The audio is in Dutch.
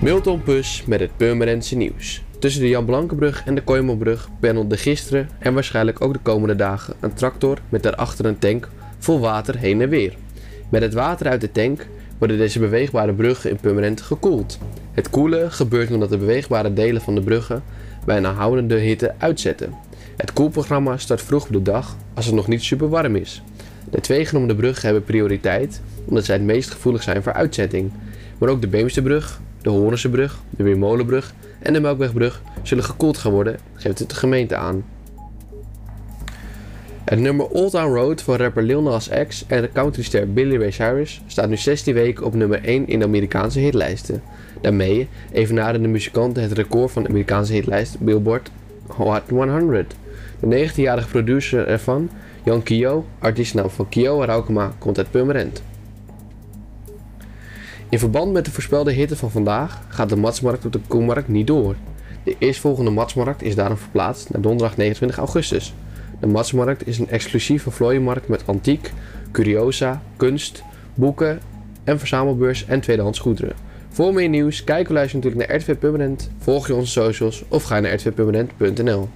Milton Pus met het Purmerendse nieuws. Tussen de Jan Blankenbrug en de Kooimelbrug pendelde gisteren en waarschijnlijk ook de komende dagen een tractor met daarachter een tank vol water heen en weer. Met het water uit de tank worden deze beweegbare bruggen in Purmerend gekoeld. Het koelen gebeurt omdat de beweegbare delen van de bruggen bij een aanhoudende hitte uitzetten. Het koelprogramma start vroeg op de dag als het nog niet super warm is. De twee genoemde bruggen hebben prioriteit omdat zij het meest gevoelig zijn voor uitzetting. Maar ook de Beemsterbrug, de Horensebrug, de Weermolenbrug en de Melkwegbrug zullen gekoeld gaan worden, geeft het de gemeente aan. Het nummer Old Town Road van rapper Lil Nas X en de countryster Billy Ray Cyrus staat nu 16 weken op nummer 1 in de Amerikaanse hitlijsten. Daarmee evenaren de muzikanten het record van de Amerikaanse hitlijst Billboard Hot 100. De 19-jarige producer ervan, Jan Kio, artiestnaam van Kio Raukema, komt uit Purmerend. In verband met de voorspelde hitte van vandaag gaat de matsmarkt op de Koemarkt niet door. De eerstvolgende matsmarkt is daarom verplaatst naar donderdag 29 augustus. De matsmarkt is een exclusieve vlooienmarkt met antiek, curiosa, kunst, boeken en verzamelbeurs en tweedehands goederen. Voor meer nieuws, kijk of luister natuurlijk naar RTV Permanent, volg je onze socials of ga naar rtvpermanent.nl.